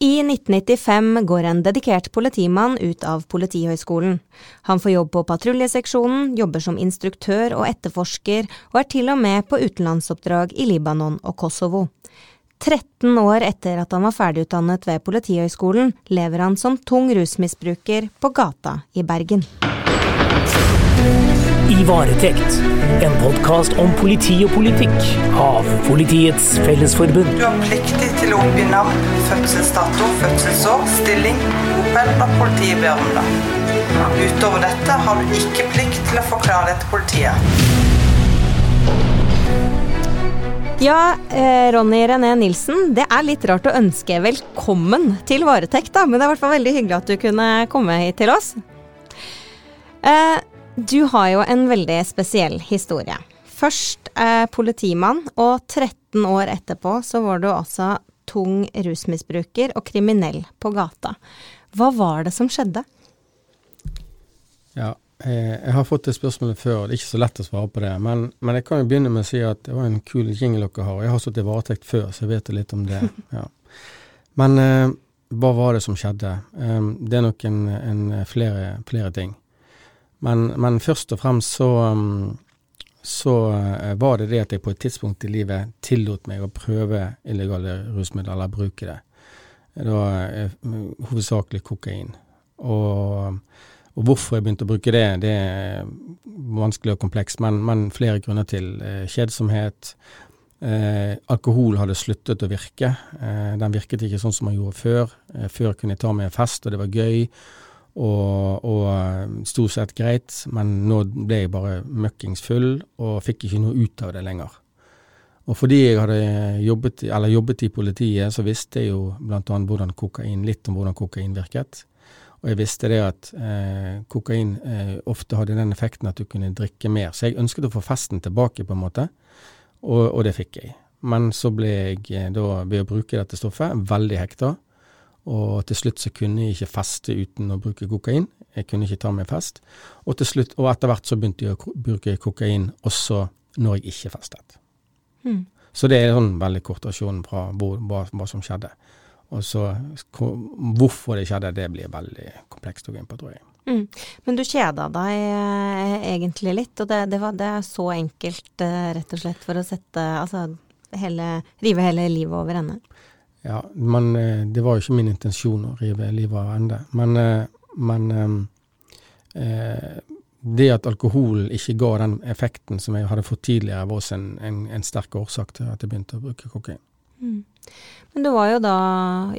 I 1995 går en dedikert politimann ut av Politihøgskolen. Han får jobb på patruljeseksjonen, jobber som instruktør og etterforsker, og er til og med på utenlandsoppdrag i Libanon og Kosovo. 13 år etter at han var ferdigutdannet ved Politihøgskolen, lever han som tung rusmisbruker på gata i Bergen. I varetekt, en podkast om politi og politikk av Politiets Fellesforbund. Du har pliktig til å oppgi navn, fødselsdato, fødselsår, stilling, bopel og politiet ber om det. Utover dette har du ikke plikt til å forklare det til politiet. Ja, eh, Ronny René Nilsen, det er litt rart å ønske velkommen til varetekt, da, men det er i hvert fall veldig hyggelig at du kunne komme hit til oss. Eh, du har jo en veldig spesiell historie. Først eh, politimann, og 13 år etterpå så var du altså tung rusmisbruker og kriminell på gata. Hva var det som skjedde? Ja, eh, jeg har fått det spørsmålet før, det er ikke så lett å svare på det. Men, men jeg kan jo begynne med å si at det var en kul jingle dere har. Jeg har sittet i varetekt før, så jeg vet litt om det. Ja. Men eh, hva var det som skjedde? Eh, det er nok en, en flere, flere ting. Men, men, først og fremst så, um, så uh, var det det at jeg på et tidspunkt i livet tillot meg å prøve illegale rusmidler, eller bruke det. Det var uh, hovedsakelig kokain. Og, og, hvorfor jeg begynte å bruke det, det er vanskelig og komplekst, men, men flere grunner til. Uh, kjedsomhet. Eh, alkohol hadde sluttet å virke. Eh, den virket ikke sånn som man gjorde før. Eh, før kunne jeg ta med en fest, og det var gøy og, og, eh, stort sett greit, men nå ble jeg bare møkkings full og fikk ikke noe ut av det lenger. Og fordi jeg hadde jobbet, jobbet i politiet, så visste jeg jo bl.a. litt om hvordan kokain virket. Og jeg visste det at eh, kokain eh, ofte hadde den effekten at du kunne drikke mer. Så jeg ønsket å få festen tilbake, på en måte, og, og det fikk jeg. Men så ble jeg eh, da, ved å bruke dette stoffet, veldig hekta. Og til slutt så kunne jeg ikke feste uten å bruke kokain. Jeg kunne ikke ta meg fest. Og, til slutt, og etter hvert så begynte jeg å bruke kokain også når jeg ikke festet. Mm. Så det er en sånn veldig kort versjon fra hvor, hva, hva, som skjedde. Og så hvorfor det skjedde, det blir veldig komplekst å gå inn på, tror jeg. Mm. Men du kjeda deg eh, egentlig litt, og det, det, var, det er så enkelt, eh, rett og slett, for å sette Altså hele, rive hele livet over ende? Ja, men eh, det var jo ikke min intensjon å rive livet av ende. Men, eh, men eh, det at alkohol ikke ga den effekten som jeg hadde fått tidligere, var også en, en, en sterk årsak til at jeg begynte å bruke kokain. Mm. Men du var jo da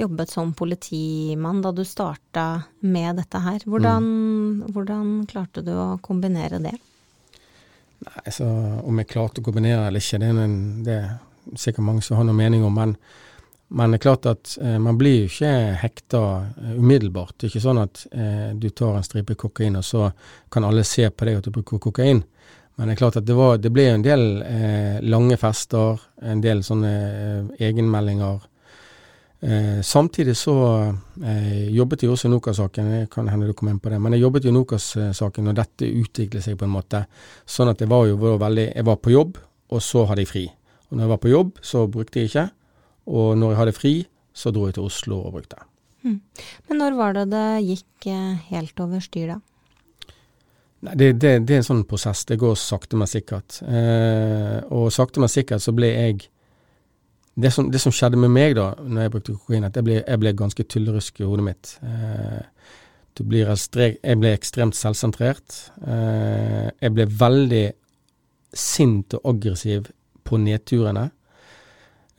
jobbet som politimann da du starta med dette her. Hvordan, mm. hvordan klarte du å kombinere det? Nei, så Om jeg klarte å kombinere eller ikke, det er, en, det er sikkert mange som har noen mening om. men men det er klart at eh, man blir jo ikke hekta eh, umiddelbart. Det er ikke sånn at eh, du tar en stripe kokain, og så kan alle se på deg at du bruker kokain. Men det er klart at det, var, det ble en del eh, lange fester, en del sånne eh, egenmeldinger. Samtidig så jobbet jeg også i Nokas-saken, kan hende du kom inn på det, men jeg jobbet jo i Nokas-saken, og dette utviklet seg på en måte sånn at jeg var jo veldig Jeg var på jobb, og så hadde jeg fri. Og når jeg var på jobb, så brukte jeg ikke. Og når jeg hadde fri, så dro jeg til Oslo og brukte. Mm. Men når var det det gikk eh, helt over styr, da? Nei, det, det, det, er en sånn prosess. Det går sakte, men sikkert. Eh, og sakte, men sikkert så ble jeg det som, det som, skjedde med meg da når jeg brukte kokain, at jeg ble, jeg ble ganske tullerusk i hodet mitt. Eh, jeg ble ekstremt selvsentrert. Eh, jeg ble veldig sint og aggressiv på nedturene.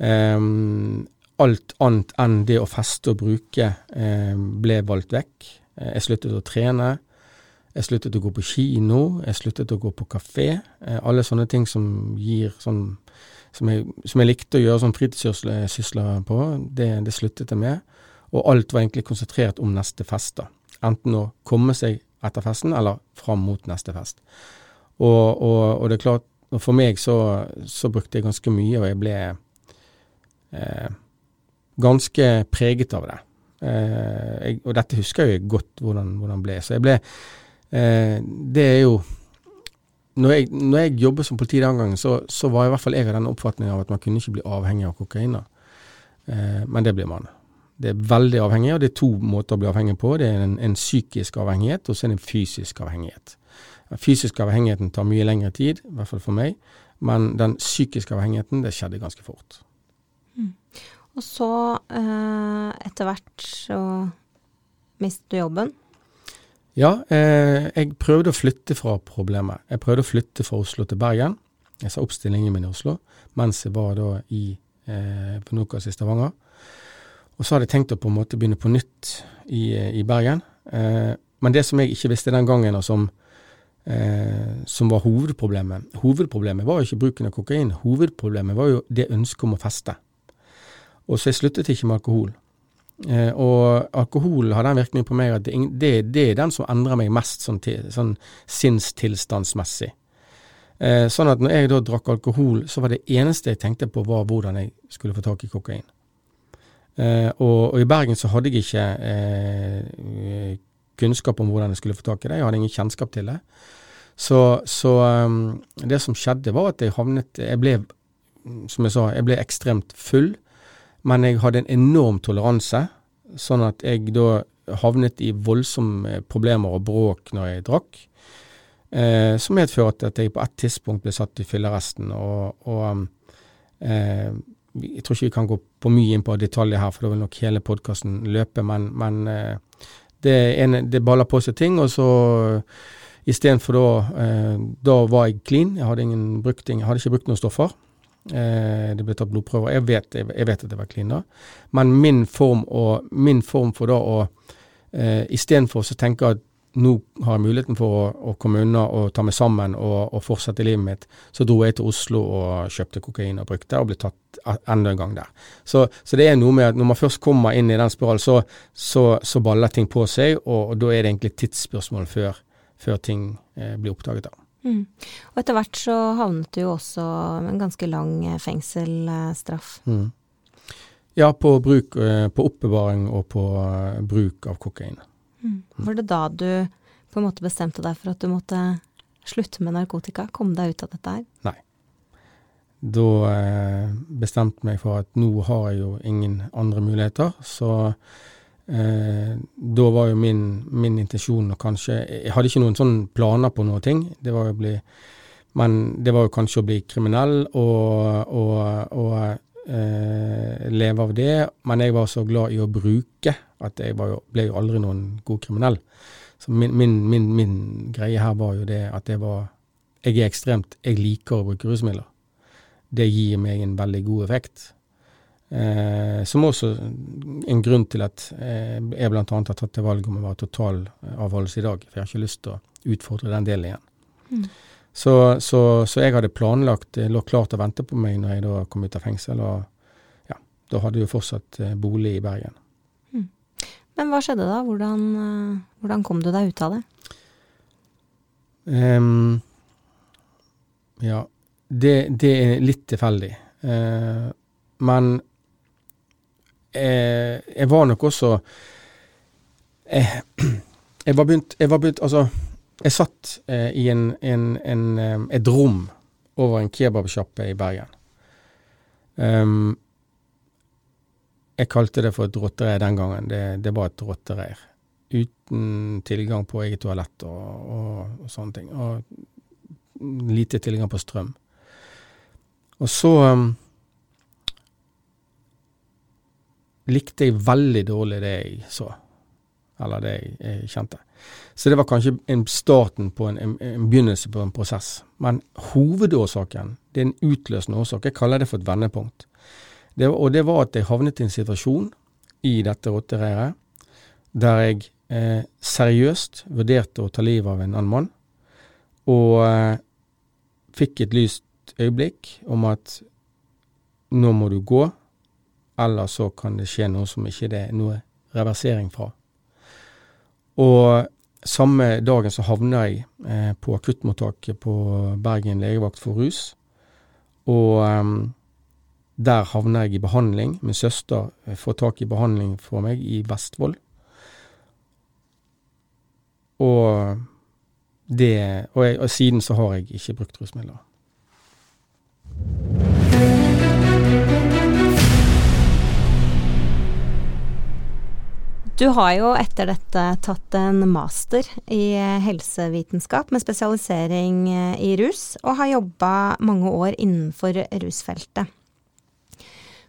Um, alt annet enn det å feste og bruke um, ble valgt vekk. Eh, jeg sluttet å trene. Jeg sluttet å gå på kino. Jeg sluttet å gå på kafé. Uh, alle sånne ting som gir sånn som jeg, som jeg likte å gjøre sånn fritidssysler på, det, det, sluttet jeg med. Og alt var egentlig konsentrert om neste fest. da. Enten å komme seg etter festen, eller fram mot neste fest. Og, og, og det er klart, for meg så, så brukte jeg ganske mye, og jeg ble eh, ganske preget av det. Eh, jeg, og dette husker jeg godt hvordan, hvordan ble. Så jeg ble eh, Det er jo når jeg, når jeg jobbet som politi den gangen, så, så, var i hvert fall jeg av den oppfatningen av at man kunne ikke bli avhengig av kokain. Eh, men det blir man. Det er veldig avhengig, og det er to måter å bli avhengig på. Det er en, en psykisk avhengighet, og så er det en fysisk avhengighet. Den fysiske avhengigheten tar mye lengre tid, i hvert fall for meg, men den psykiske avhengigheten, det skjedde ganske fort. Og så, eh, etter hvert, så mistet du jobben. Ja, eh, jeg prøvde å flytte fra problemet. Jeg prøvde å flytte fra Oslo til Bergen. Jeg sa opp stillingen min i Oslo mens jeg var da i eh, på Nokas i Stavanger. Og så hadde jeg tenkt å på en måte begynne på nytt i, eh, i Bergen. Eh, men det som jeg ikke visste den gangen, og som, eh, som var hovedproblemet Hovedproblemet var jo ikke bruken av kokain. Hovedproblemet var jo det ønsket om å feste. Og så jeg sluttet ikke med alkohol. Eh, og alkohol har den virkningen på meg at det, det, det er den som endrer meg mest sånn, sånn sinnstilstandsmessig. Eh, sånn at når jeg da drakk alkohol, så var det eneste jeg tenkte på, var hvordan jeg skulle få tak i kokain. Eh, og, og, i Bergen så hadde jeg ikke eh, kunnskap om hvordan jeg skulle få tak i det. Jeg hadde ingen kjennskap til det. Så, så um, det som skjedde, var at jeg havnet Jeg ble, som jeg sa, jeg ble ekstremt full. Men jeg hadde en enorm toleranse, sånn at jeg da havnet i voldsomme problemer og bråk når jeg drakk. Eh, som medførte at jeg på et tidspunkt ble satt i fyllearresten. Og, og eh, jeg tror ikke vi kan gå på mye inn på detaljer her, for da vil nok hele podkasten løpe. Men, men eh, det, en, det, baller på seg ting, og så istedenfor da eh, Da var jeg clean. Jeg hadde, ingen brukt, jeg hadde ikke brukt noen stoffer. Eh, det ble tatt blodprøver. Jeg vet, jeg, vet, at det var klina. Men min form, og, min form for da å eh, Istedenfor å tenke at nå har jeg muligheten for å, å komme unna og ta meg sammen og, og, fortsette livet mitt, så dro jeg til Oslo og kjøpte kokain og brukte, og ble tatt enda en gang der. Så, så, det er noe med at når man først kommer inn i den spiralen, så, så, så, baller ting på seg, og, og, da er det egentlig tidsspørsmål før, før ting eh, blir oppdaget. da. Mm. Og etter hvert så havnet du jo også med en ganske lang eh, fengselsstraff. Mm. Ja, på, bruk, eh, på oppbevaring og på bruk av kokain. Mm. Var det da du på en måte bestemte deg for at du måtte slutte med narkotika? Komme deg ut av dette her? Nei. Da eh, bestemte jeg meg for at nå har jeg jo ingen andre muligheter. Så eh, da var jo min, min intensjon å kanskje Jeg hadde ikke noen sånne planer på noen ting. Det var jo bli Men det var jo kanskje å bli kriminell og, og, og eh, leve av det. Men jeg var så glad i å bruke at jeg jo, ble jo aldri noen god kriminell. Så min, min, min, min, greie her var jo det at jeg var Jeg er ekstremt Jeg liker å bruke rusmidler. Det gir meg en veldig god effekt. Eh, som også en grunn til at eh, jeg bl.a. har tatt til valg om å være totalavholdelse i dag. For jeg har ikke lyst til å utfordre den delen igjen. Mm. Så, så, så, jeg hadde planlagt, det lå klart å vente på meg når jeg da kom ut av fengsel. Og ja, da hadde jeg jo fortsatt eh, bolig i Bergen. Men hva skjedde da? Hvordan, eh, hvordan kom du deg ut av det? Um, ja, det, det, er litt tilfeldig. Uh, men uh, jeg var nok også uh, jeg, var begynt, jeg var begynt Altså, jeg satt i en, en, en, et rom over en kebabsjappe i Bergen. Um, jeg kalte det for et rottereir den gangen. Det, det var et rottereir. Uten tilgang på eget toalett og, og, og, sånne ting. Og lite tilgang på strøm. Og så um, likte jeg veldig dårlig det jeg så. Eller det jeg, jeg kjente. Så det var kanskje en starten på en, en, en, begynnelse på en prosess. Men hovedårsaken, det er en utløsende årsak. Jeg kaller det for et vendepunkt. Det, og det var at jeg havnet i en situasjon i dette rottereiret der jeg eh, seriøst vurderte å ta livet av en annen mann, og eh, fikk et lyst øyeblikk om at nå må du gå, eller så kan det skje noe som ikke det er noe reversering fra. Og samme dagen så havna jeg eh, på akuttmottaket på Bergen legevakt for rus, og eh, der havner jeg i behandling. Min søster får tak i behandling for meg i Vestfold. Og det Og, jeg, og siden så har jeg ikke brukt rusmidler. Du har jo etter dette tatt en master i helsevitenskap med spesialisering i rus, og har jobba mange år innenfor rusfeltet.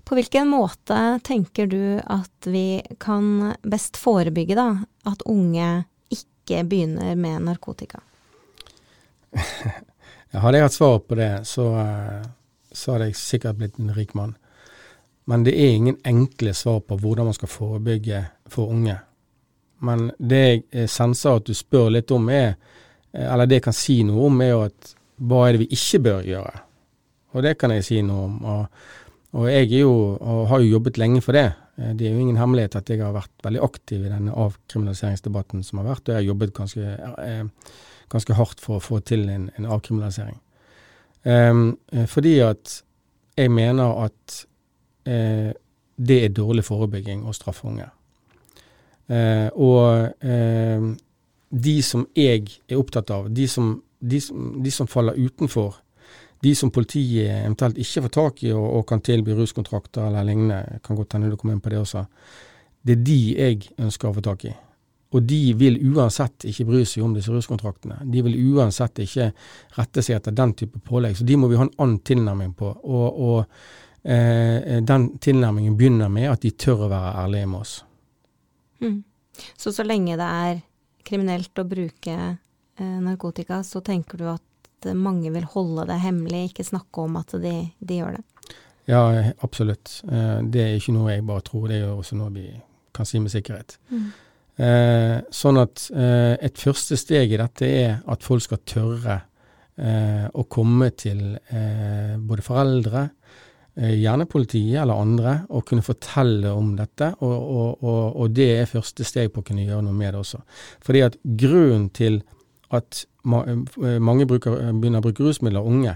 På hvilken måte tenker du at vi kan best forebygge da, at unge ikke begynner med narkotika? hadde jeg hatt svar på det, så, så hadde jeg sikkert blitt en rik mann. Men det er ingen enkle svar på hvordan man skal forebygge for unge. Men det jeg senser at du spør litt om, er, eller det jeg kan si noe om, er jo at hva er det vi ikke bør gjøre? Og det kan jeg si noe om. Og, og jeg jo, og har jo jobbet lenge for det. Eh, det er jo ingen hemmelighet at jeg har vært veldig aktiv i denne avkriminaliseringsdebatten som har vært, og jeg har jobbet ganske, eh, ganske hardt for å få til en, en avkriminalisering. Um, fordi at jeg mener at eh, det er dårlig forebygging å straffe unge. Eh, og eh, de som jeg er opptatt av, de som, de, som, de som, faller utenfor, de som politiet eventuelt ikke får tak i og, og kan tilby ruskontrakter eller lignende, kan godt hende du kommer inn på det også, det er de jeg ønsker å få tak i. Og de vil uansett ikke bry seg om disse ruskontraktene. De vil uansett ikke rette seg etter den type pålegg. Så de må vi ha en annen tilnærming på. Og, og eh, den tilnærmingen begynner med at de tør å være ærlige med oss. Mm. Så så lenge det er kriminelt å bruke eh, narkotika, så tenker du at mange vil holde det hemmelig, ikke snakke om at de, de gjør det? Ja, absolutt. Eh, det er ikke noe jeg bare tror, det er også noe vi kan si med sikkerhet. Mm. Eh, sånn at eh, et første steg i dette er at folk skal tørre eh, å komme til eh, både foreldre, Eh, gjerne politiet eller andre, å kunne fortelle om dette. Og, og, og, og, det er første steg på å kunne gjøre noe med det også. Fordi at grunnen til at eh, mange bruker, begynner å bruke rusmidler, unge,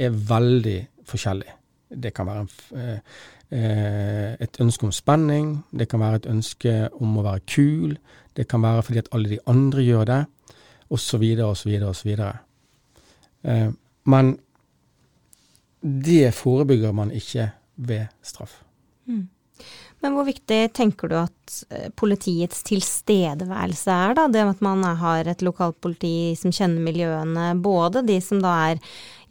er veldig forskjellig. Det kan være eh, et ønske om spenning, det kan være et ønske om å være kul, det kan være fordi at alle de andre gjør det, osv., osv., osv. Men det forebygger man ikke ved straff. Mm. Men hvor viktig tenker du at eh, politiets tilstedeværelse er, da? Det at man har et lokalt politi som kjenner miljøene, både de som da er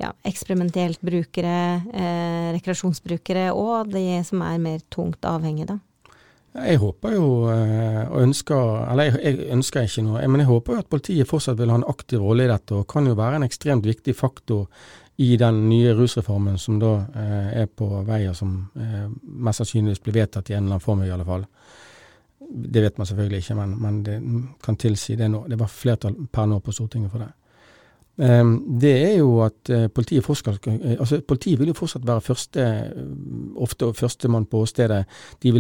ja, eksperimentelt brukere, eh, rekreasjonsbrukere, og de som er mer tungt avhengige, da? Jeg håper jo, eh, og ønsker, eller jeg, jeg, ønsker ikke noe, men jeg håper jo at politiet fortsatt vil ha en aktiv rolle i dette, og kan jo være en ekstremt viktig faktor i den nye rusreformen som da eh, er på vei, og som eh, mest sannsynligvis blir vedtatt i en eller annen form i alle fall. Det vet man selvfølgelig ikke, men, men det kan tilsi det nå. Det var flertall per nå på Stortinget for det. Eh, det er jo at uh, politiet fortsatt uh, altså Politiet vil jo fortsatt være første, uh, ofte førstemann på åstedet. De,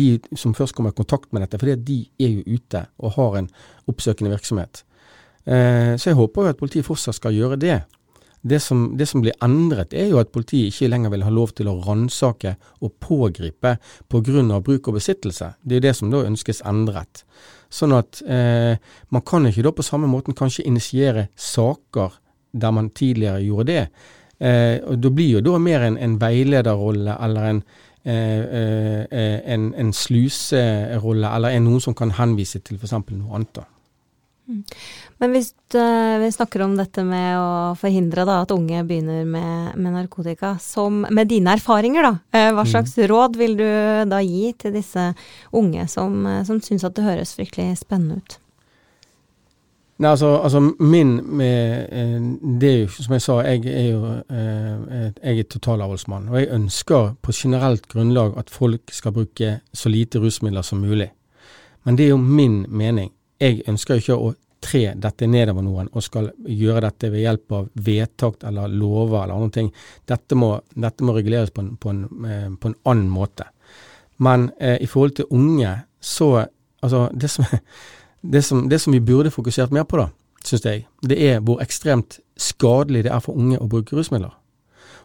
de som først kommer i kontakt med dette, fordi de er jo ute og har en oppsøkende virksomhet. så jeg håper jo at politiet fortsatt skal gjøre det. Det som, det som, blir endret, er jo at politiet ikke lenger vil ha lov til å ransake og pågripe pga. bruk og besittelse. Det er det som da ønskes endret. Sånn at eh, man kan ikke da på samme måten kanskje initiere saker der man tidligere gjorde det. Eh, og Det blir jo da mer en, en veilederrolle eller en, eh, eh en, en sluserolle, eller en noen som kan henvise til f.eks. noe annet. da. Mm. Men hvis uh, vi snakker om dette med å forhindre da, at unge begynner med, med narkotika, som, med dine erfaringer, da, uh, hva mm. slags mm. råd vil du da gi til disse unge som, uh, som syns at det høres fryktelig spennende ut? Nei, altså, altså min med, Det er jo som jeg sa, jeg er jo jeg er totalavholdsmann. Og jeg ønsker på generelt grunnlag at folk skal bruke så lite rusmidler som mulig. Men det er jo min mening jeg ønsker ikke å tre dette nedover noen og skal gjøre dette ved hjelp av vedtak eller lover eller andre ting. Dette må, dette må reguleres på en, på, en, eh, på en, annen måte. Men eh, i forhold til unge, så Altså, det som, det, som, det som, vi burde fokusert mer på, da, syns jeg, det er hvor ekstremt skadelig det er for unge å bruke rusmidler.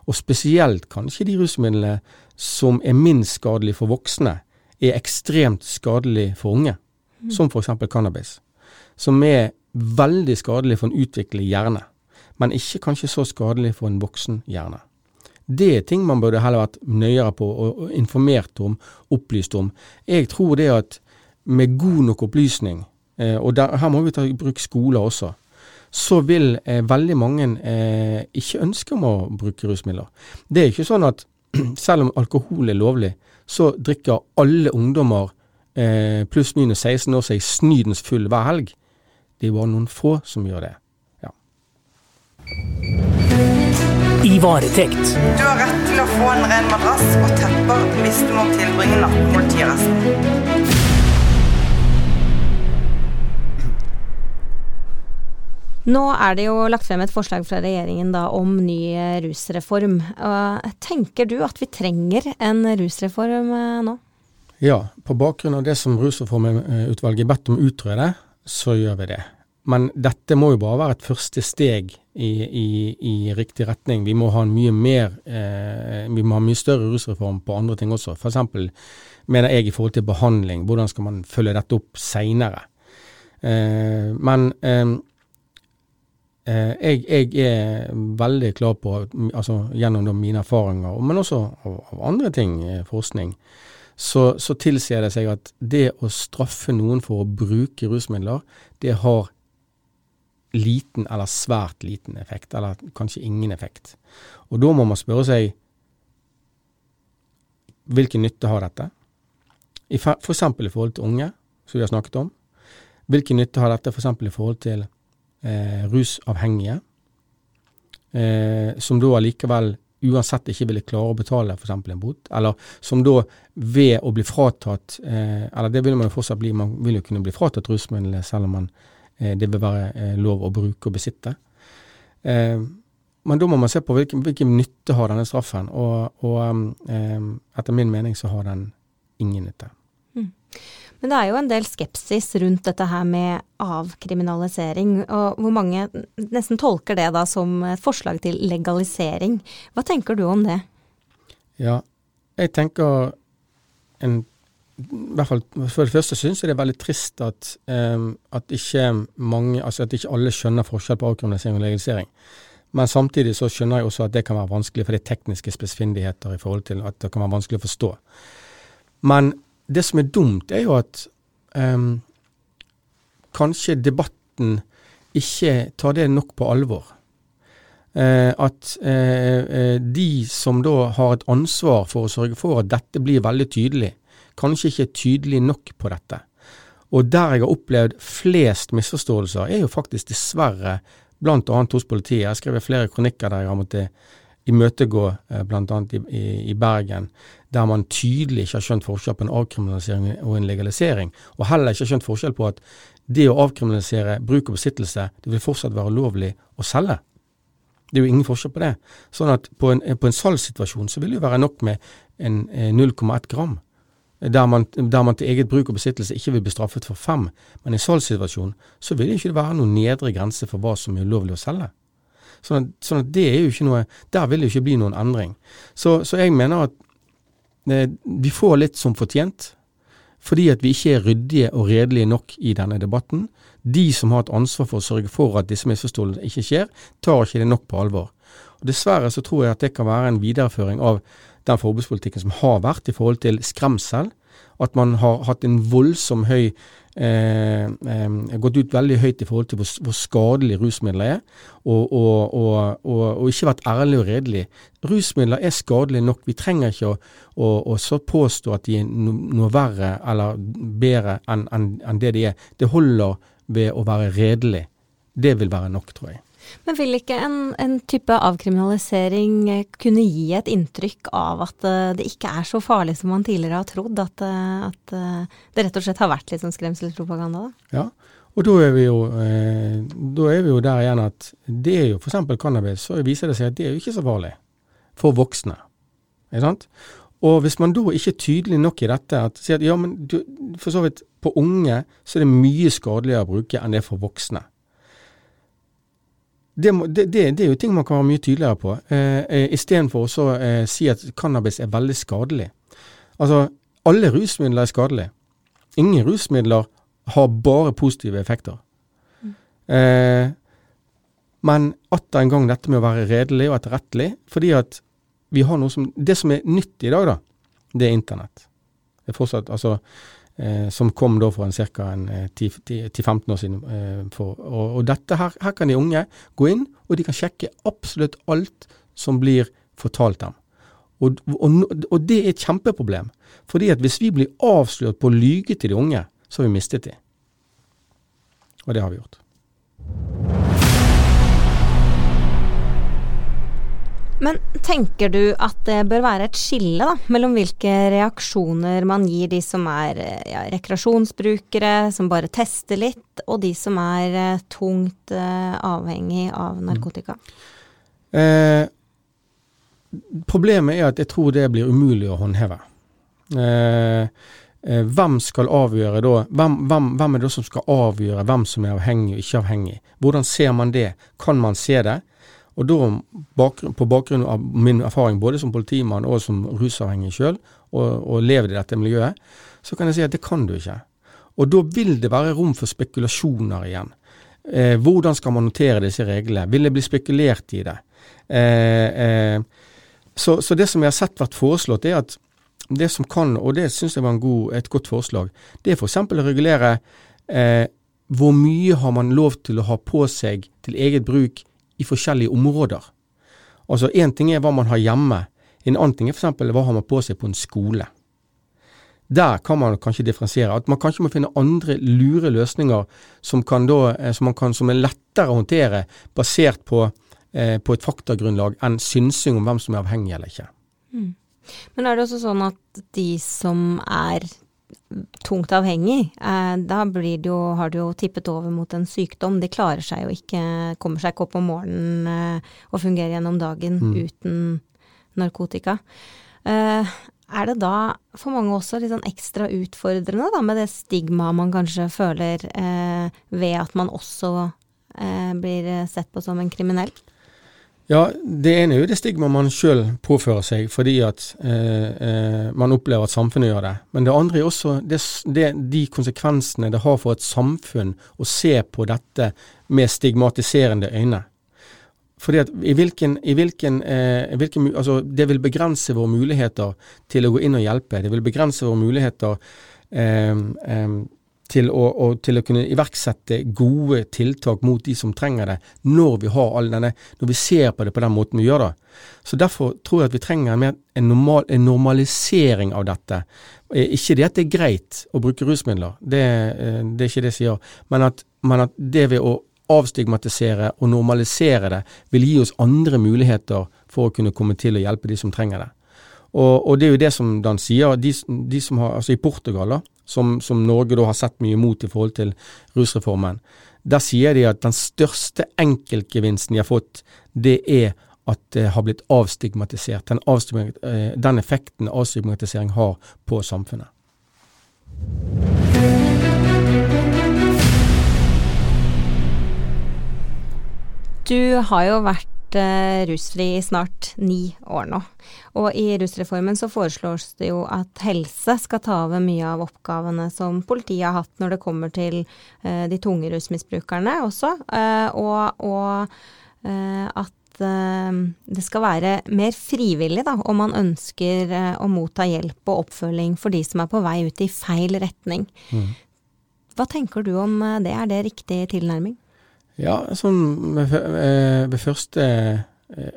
Og spesielt kanskje de rusmidlene som er minst skadelige for voksne, er ekstremt skadelige for unge mm. som f.eks. cannabis, som er veldig skadelig for en utviklet hjerne, men ikke kanskje så skadelig for en voksen hjerne. Det er ting man burde heller vært nøyere på og informert om, opplyst om. Jeg tror det at med god nok opplysning, eh, og der, her må vi ta i bruk skoler også, så vil eh, veldig mange eh, ikke ønske om å bruke rusmidler. Det er ikke sånn at selv om alkohol er lovlig, så drikker alle ungdommer eh, pluss minus 16 år seg snydens full hver helg. Det er bare noen få som gjør det. Ja. I varetekt. Du har rett til å få en ren madrass og tepper hvis du må tilbringe natten i politiarresten. Nå er det jo lagt frem et forslag fra regjeringen da om ny eh, rusreform. Tenker du at vi trenger en rusreform uh, nå? Ja, på bakgrunn av det som Rusreformutvalget bedt om å utrede, så gjør vi det. Men dette må jo bare være et første steg i, i, i riktig retning. Vi må ha en mye mer, eh, vi må ha mye større rusreform på andre ting også. F.eks. mener jeg i forhold til behandling, hvordan skal man følge dette opp seinere. Eh, men eh, Eh, jeg, jeg, er veldig klar på, altså gjennom mine erfaringer, men også av, av andre ting, eh, forskning, så, så tilsier det seg at det å straffe noen for å bruke rusmidler, det har liten eller svært liten effekt, eller kanskje ingen effekt. Og da må man spørre seg hvilken nytte har dette? F.eks. i forhold til unge, som vi har snakket om. Hvilken nytte har dette f.eks. i forhold til eh, rusavhengige, eh, som da allikevel uansett ikke ville klare å betale f.eks. en bot, eller som da ved å bli fratatt eh, Eller det vil man jo fortsatt bli, man vil jo kunne bli fratatt rusmidlene selv om man, eh, det vil være eh, lov å bruke og besitte. Eh, men da må man se på hvilken, hvilken nytte har denne straffen, og, og etter min mening så har den ingen nytte. Mm. Men det er jo en del skepsis rundt dette her med avkriminalisering, og hvor mange nesten tolker det da som et forslag til legalisering. Hva tenker du om det? Ja, jeg tenker en fall For det første syns jeg det er veldig trist at, um, at, ikke mange, altså at ikke alle skjønner forskjell på avkriminalisering og legalisering. Men samtidig så skjønner jeg også at det kan være vanskelig, for det er tekniske spesifindigheter i forhold til at det kan være vanskelig å forstå. Men det som er dumt, er jo at um, kanskje debatten ikke tar det nok på alvor. Uh, at uh, de som da har et ansvar for å sørge for at dette blir veldig tydelig, kanskje ikke er tydelig nok på dette. Og der jeg har opplevd flest misforståelser, er jo faktisk dessverre blant annet hos politiet. Jeg har skrevet flere kronikker der jeg har måttet imøtegå eh, bl.a. I, i, i Bergen, der man tydelig ikke har skjønt forskjell på en avkriminalisering og en legalisering, og heller ikke har skjønt forskjell på at det å avkriminalisere bruk og besittelse, det vil fortsatt være lovlig å selge. Det er jo ingen forskjell på det. Sånn at på en, på en salgssituasjon så vil det jo være nok med en 0,1 eh, gram. Der man, der man, til eget bruk og besittelse ikke vil bli straffet for fem. Men i en salgssituasjon så vil det ikke være noen nedre grense for hva som er ulovlig å selge. Sånn at, sånn at, det er jo ikke noe Der vil det jo ikke bli noen endring. Så, så jeg mener at eh, vi får litt som fortjent. Fordi at vi ikke er ryddige og redelige nok i denne debatten. De som har et ansvar for å sørge for at disse misforståelsene ikke skjer, tar ikke det nok på alvor. Og Dessverre så tror jeg at det kan være en videreføring av den forbudspolitikken som har vært i forhold til skremsel. At man har hatt en voldsom høy eh, eh, gått ut veldig høyt i forhold til hvor, hvor skadelig rusmidler er, og, og, og, og, ikke vært ærlig og redelig. Rusmidler er skadelige nok. Vi trenger ikke å, å, å påstå at de er no, noe verre eller bedre enn en, en det de er. Det holder ved å være redelig. Det vil være nok, tror jeg. Men vil ikke en, en, type avkriminalisering eh, kunne gi et inntrykk av at eh, det ikke er så farlig som man tidligere har trodd? At, eh, at det rett og slett har vært litt sånn skremselspropaganda? Da? Ja, og da er, vi jo, er vi jo der igjen at det er jo f.eks. cannabis, så viser det seg at det er jo ikke så farlig for voksne. Ikke sant? Og hvis man da ikke er tydelig nok i dette, at sier at ja, men du, for så vidt på unge så er det mye skadeligere å bruke enn det for voksne det, må, det, det, det, er jo ting man kan være mye tydeligere på, eh, eh istedenfor å eh, si at cannabis er veldig skadelig. Altså, alle rusmidler er skadelige. Ingen rusmidler har bare positive effekter. Mm. Eh, men atter en gang dette med å være redelig og etterrettelig, fordi at vi har noe som Det som er nytt i dag, da, det er internett. Det er fortsatt Altså eh, som kom da for en ca. 10-15 år siden. Eh, for, og, og dette her, her kan de unge gå inn, og de kan sjekke absolutt alt som blir fortalt dem. Og, og, og, det er et kjempeproblem. Fordi at hvis vi blir avslørt på å lyge til de unge, så har vi mistet de. Og det har vi gjort. Men tenker du at det bør være et skille da, mellom hvilke reaksjoner man gir de som er ja, rekreasjonsbrukere, som bare tester litt, og de som er uh, tungt eh, avhengig av narkotika? Mm. Eh, problemet er at jeg tror det blir umulig å håndheve. Eh, eh, hvem skal avgjøre da hvem, hvem, hvem, er det som skal avgjøre hvem som er avhengig og ikke avhengig? Hvordan ser man det? Kan man se det? Og da, på bakgrunn av min erfaring både som politimann og som rusavhengig sjøl, og, og levd i dette miljøet, så kan jeg si at det kan du ikke. Og da vil det være rom for spekulasjoner igjen. Eh, hvordan skal man notere disse reglene? Vil det bli spekulert i det? Eh, eh, så, så, det som jeg har sett vært foreslått, er at det som kan, og det syns jeg var god, et godt forslag, det er f.eks. å regulere eh, hvor mye har man lov til å ha på seg til eget bruk i forskjellige områder. Altså Én ting er hva man har hjemme, en annen ting er f.eks. hva har man på seg på en skole. Der kan man kanskje differensiere. At man kanskje må finne andre lure løsninger som, da, eh, som, kan, som er lettere å håndtere, basert på, eh, på, et faktagrunnlag enn synsing om hvem som er avhengig eller ikke. Mm. Men er det også sånn at de som er tungt avhengig, eh, da blir det jo, har det jo tippet over mot en sykdom. De klarer seg jo ikke, kommer seg ikke opp om morgenen eh, og fungerer gjennom dagen mm. uten narkotika. Eh, er det da for mange også litt sånn ekstra utfordrende da, med det stigmaet man kanskje føler eh, ved at man også eh, blir sett på som en kriminell? Ja, Det ene er jo det stigmaet man sjøl påfører seg fordi at eh, eh, man opplever at samfunnet gjør det. Men det andre er også det, det, de konsekvensene det har for et samfunn å se på dette med stigmatiserende øyne. Fordi at i hvilken, i hvilken, eh, hvilken altså Det vil begrense våre muligheter til å gå inn og hjelpe. Det vil begrense våre muligheter eh, eh til å, og, til å kunne iverksette gode tiltak mot de som trenger det, når vi har all denne, når vi ser på det på den måten vi gjør det. Så Derfor tror jeg at vi trenger en, en, normal, en normalisering av dette. Eh, ikke det at det er greit å bruke rusmidler, det, eh, det er ikke det jeg sier, men at, men at det ved å avstigmatisere og normalisere det, vil gi oss andre muligheter for å kunne komme til å hjelpe de som trenger det. Og, og det er jo det som Dan sier, de, de som har, altså i Portugal da, som, som, Norge da har sett mye mot i forhold til rusreformen. Der sier de at den største enkeltgevinsten de har fått, det er at det har blitt avstigmatisert. Den, avstigmat eh, den effekten avstigmatisering har på samfunnet. Du har jo vært vært eh, rusfri i snart ni år nå. Og i rusreformen så foreslås det jo at helse skal ta over mye av oppgavene som politiet har hatt når det kommer til eh, de tunge rusmisbrukerne også, eh, og, og eh, at det skal være mer frivillig da, om man ønsker å motta hjelp og oppfølging for de som er på vei ut i feil retning. Mm. Hva tenker du om det, er det riktig tilnærming? Ja, sånn ved, eh, ved første eh,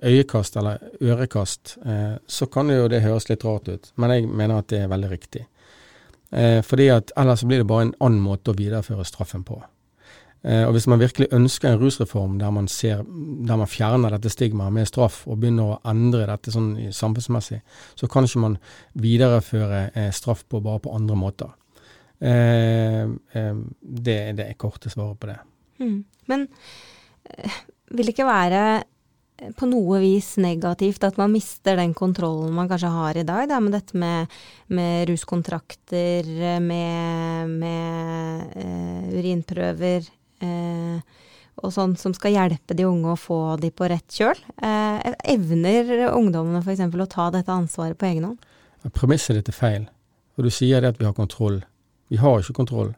øyekast eller ørekast, eh, så kan jo det høres litt rart ut, men jeg mener at det er veldig riktig. Fordi at ellers blir det bare en annen måte å videreføre straffen på. Og hvis man virkelig ønsker en rusreform der man, ser, der man fjerner dette stigmaet med straff og begynner å endre dette sånn samfunnsmessig, så kan ikke man videreføre straff på bare på andre måter. Det er det korte svaret på det. Mm. Men eh, vil det ikke være eh, på noe vis negativt at man mister den kontrollen man kanskje har i dag, da, med dette med, med ruskontrakter, med, med uh, urinprøver uh, og sånn som skal hjelpe de unge å få de på rett kjøl. Uh, evner ungdommene f.eks. å ta dette ansvaret på egen hånd? Premisset ditt er feil. Og du sier det at vi har kontroll. Vi har ikke kontroll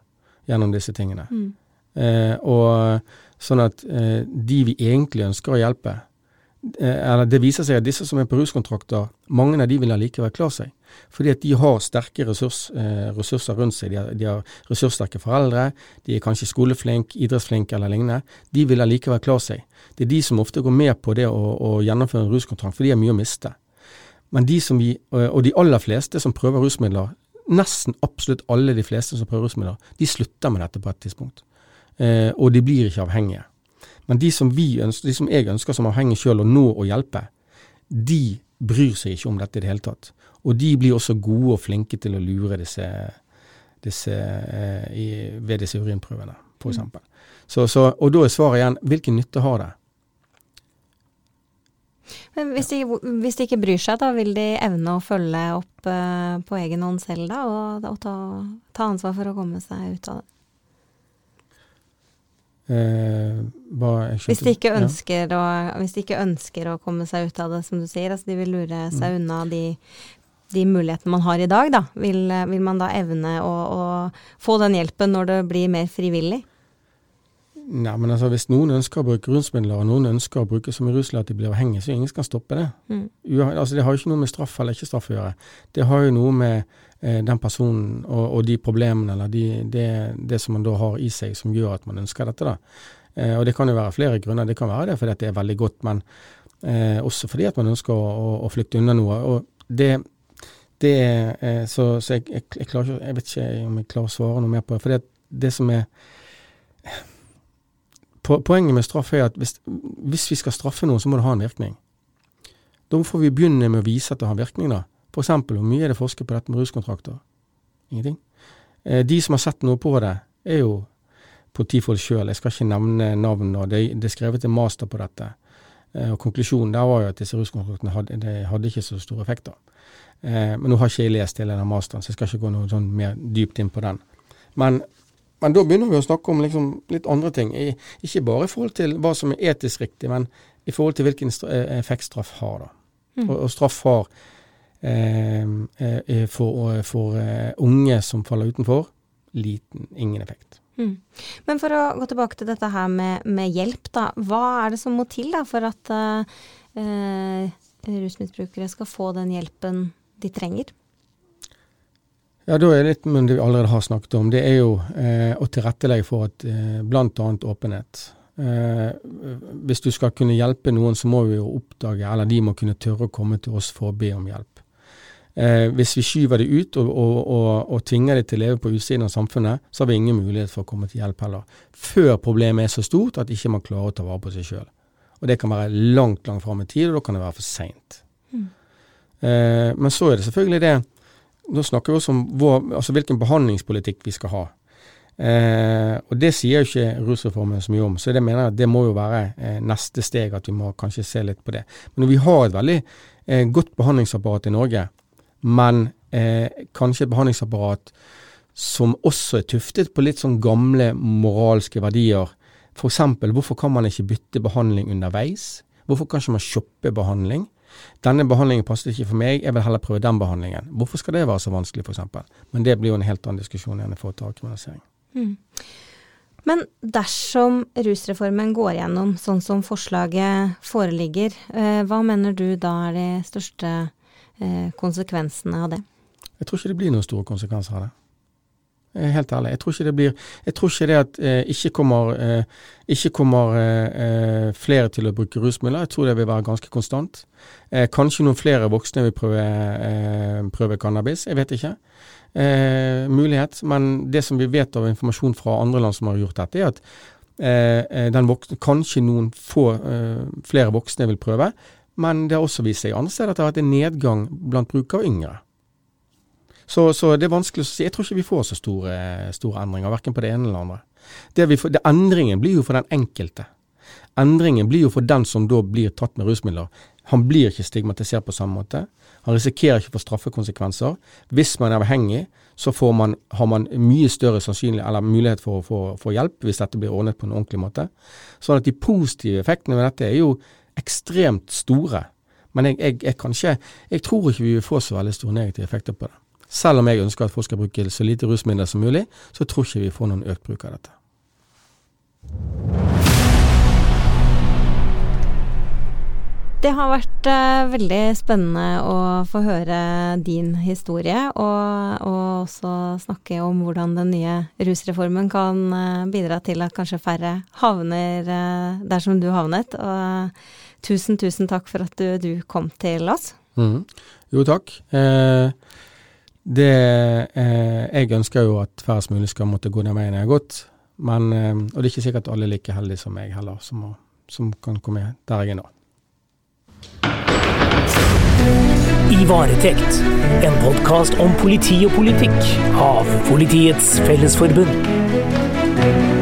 gjennom disse tingene. Mm. Eh, og sånn at eh, de vi egentlig ønsker å hjelpe eh, eller Det viser seg at disse som er på ruskontrakter, mange av de vil allikevel klare seg. Fordi at de har sterke ressurs, eh, ressurser rundt seg. De har, de har, ressurssterke foreldre, de er kanskje skoleflink, idrettsflink eller lignende. De vil allikevel klare seg. Det er de som ofte går med på det å, å gjennomføre en ruskontrakt, for de har mye å miste. Men de som vi, og de aller fleste som prøver rusmidler, nesten absolutt alle de fleste som prøver rusmidler, de slutter med dette på et tidspunkt. Eh, og de blir ikke avhengige. Men de som, vi ønsker, de som jeg ønsker som avhengig sjøl å nå og hjelpe, de bryr seg ikke om dette i det hele tatt. Og de blir også gode og flinke til å lure disse, disse eh, i, ved disse urinprøvene, f.eks. Mm. Så, så, og da er svaret igjen hvilken nytte har det? Men hvis de, hvis de, ikke bryr seg, da vil de evne å følge opp uh, på egen hånd selv da, og, og ta, ta, ansvar for å komme seg ut av det? Eh, hvis, de ikke ønsker ja. å, hvis de ikke ønsker å komme seg ut av det, som du sier, altså de vil lure seg mm. unna de, de, mulighetene man har i dag, da. Vil, vil man da evne å, å, få den hjelpen når det blir mer frivillig? Nei, men altså Hvis noen ønsker å bruke rusmidler, og noen ønsker å bruke så mye rusmidler at de blir avhengige, så ingen skal stoppe det. Mm. Altså Det har jo ikke noe med straff eller ikke straff å gjøre. Det har jo noe med eh, den personen og, og, de problemene eller de, det, det, som man da har i seg som gjør at man ønsker dette. da. Eh, og Det kan jo være flere grunner. Det kan være det fordi det er veldig godt, men eh, også fordi at man ønsker å, å, å flykte unna noe. og det det er, så, så jeg, jeg, jeg, ikke, jeg, vet ikke om jeg klarer å svare noe mer på det. For det, det som er Poenget med straff er at hvis, hvis, vi skal straffe noen, så må det ha en virkning. Da får vi begynne med å vise at det har virkning. da. F.eks. hvor mye er det forsket på dette med ruskontrakter? Ingenting. Eh, de som har sett noe på det, er jo politifolk sjøl. Jeg skal ikke nevne navn. og det, er skrevet en master på dette. Eh, og Konklusjonen der var jo at disse ruskontraktene hadde, hadde ikke så store effekter. da. men nå har ikke jeg lest hele den masteren, så jeg skal ikke gå noe sånn mer dypt inn på den. Men men da begynner vi å snakke om liksom litt andre ting. Ikke bare i forhold til hva som er etisk riktig, men i forhold til hvilken eh, effekt straff har. da. Mm. Og, og, straff har eh, eh for, for uh, unge som faller utenfor, liten, ingen effekt. Mm. Men for å gå tilbake til dette her med, med, hjelp, da. Hva er det som må til da for at uh, rusmisbrukere skal få den hjelpen de trenger? Ja, Da er det litt det vi allerede har snakket om. Det er jo eh, å tilrettelegge for at eh, bl.a. åpenhet. Eh, hvis du skal kunne hjelpe noen, så må vi jo oppdage, eller de må kunne tørre å komme til oss for å be om hjelp. Eh, hvis vi skyver det ut og, og, og, og tvinger det til å leve på utsiden av samfunnet, så har vi ingen mulighet for å komme til hjelp heller. Før problemet er så stort at ikke man klarer å ta vare på seg sjøl. Og det kan være langt, langt fram i tid, og da kan det være for seint. Mm. Eh, men så er det selvfølgelig det nå snakker vi også om vår, altså hvilken behandlingspolitikk vi skal ha. Eh, og Det sier jo ikke rusreformen så mye om, så det mener jeg at det må jo være eh, neste steg, at vi må kanskje se litt på det. Men vi har et veldig eh, godt behandlingsapparat i Norge, men eh, kanskje et behandlingsapparat som også er tuftet på litt sånn gamle moralske verdier. F.eks. hvorfor kan man ikke bytte behandling underveis? Hvorfor kan ikke man shoppe behandling? Denne behandlingen passet ikke for meg, jeg vil heller prøve den behandlingen. Hvorfor skal det være så vanskelig, f.eks.? Men det blir jo en helt annen diskusjon enn i forhold til avkriminalisering. Mm. Men dersom rusreformen går gjennom sånn som forslaget foreligger, eh, hva mener du da er de største eh, konsekvensene av det? Jeg tror ikke det blir noen store konsekvenser av det. Eh, helt ærlig. Jeg tror ikke det blir Jeg tror ikke det at eh, ikke kommer, eh, ikke kommer eh, eh, flere til å bruke rusmidler. Jeg tror det vil være ganske konstant. Eh, kanskje noen flere voksne vil prøve, prøve cannabis. Jeg vet ikke. mulighet. Men det som vi vet av informasjon fra andre land som har gjort dette, er at voksne, kanskje noen få flere voksne vil prøve. Men det har også vist seg andre steder at det har vært en nedgang blant brukere av yngre. Så, så, det er vanskelig å si. Jeg tror ikke vi får så store, store endringer, verken på det ene eller andre. Det andre. endringen blir jo for den enkelte. Endringen blir jo for den som da blir tatt med rusmidler. Han blir ikke stigmatisert på samme måte. Han risikerer ikke å få straffekonsekvenser. Hvis man er avhengig, så man, har man mye større eller mulighet for å få hjelp, hvis dette blir ordnet på en ordentlig måte. Sånn at de positive effektene ved dette er jo ekstremt store. Men jeg, jeg, jeg, ikke, jeg tror ikke vi vil få så veldig store negative effekter på det. Selv om jeg ønsker at folk skal bruke så lite rusmidler som mulig, så tror ikke vi får noen økt bruk av dette. Det har vært uh, veldig spennende å få høre din historie, og, og, også snakke om hvordan den nye rusreformen kan uh, bidra til at kanskje færre havner uh, der som du havnet. Og tusen, tusen takk for at du, du kom til oss. Mm. Jo, takk. Eh, det, jeg ønsker jo at færrest mulig skal måtte gå den veien jeg har gått, men, og det er ikke sikkert alle er like heldige som meg heller, som, som kan komme der jeg er nå. I varetekt, en podkast om politi og politikk av Politiets Fellesforbund.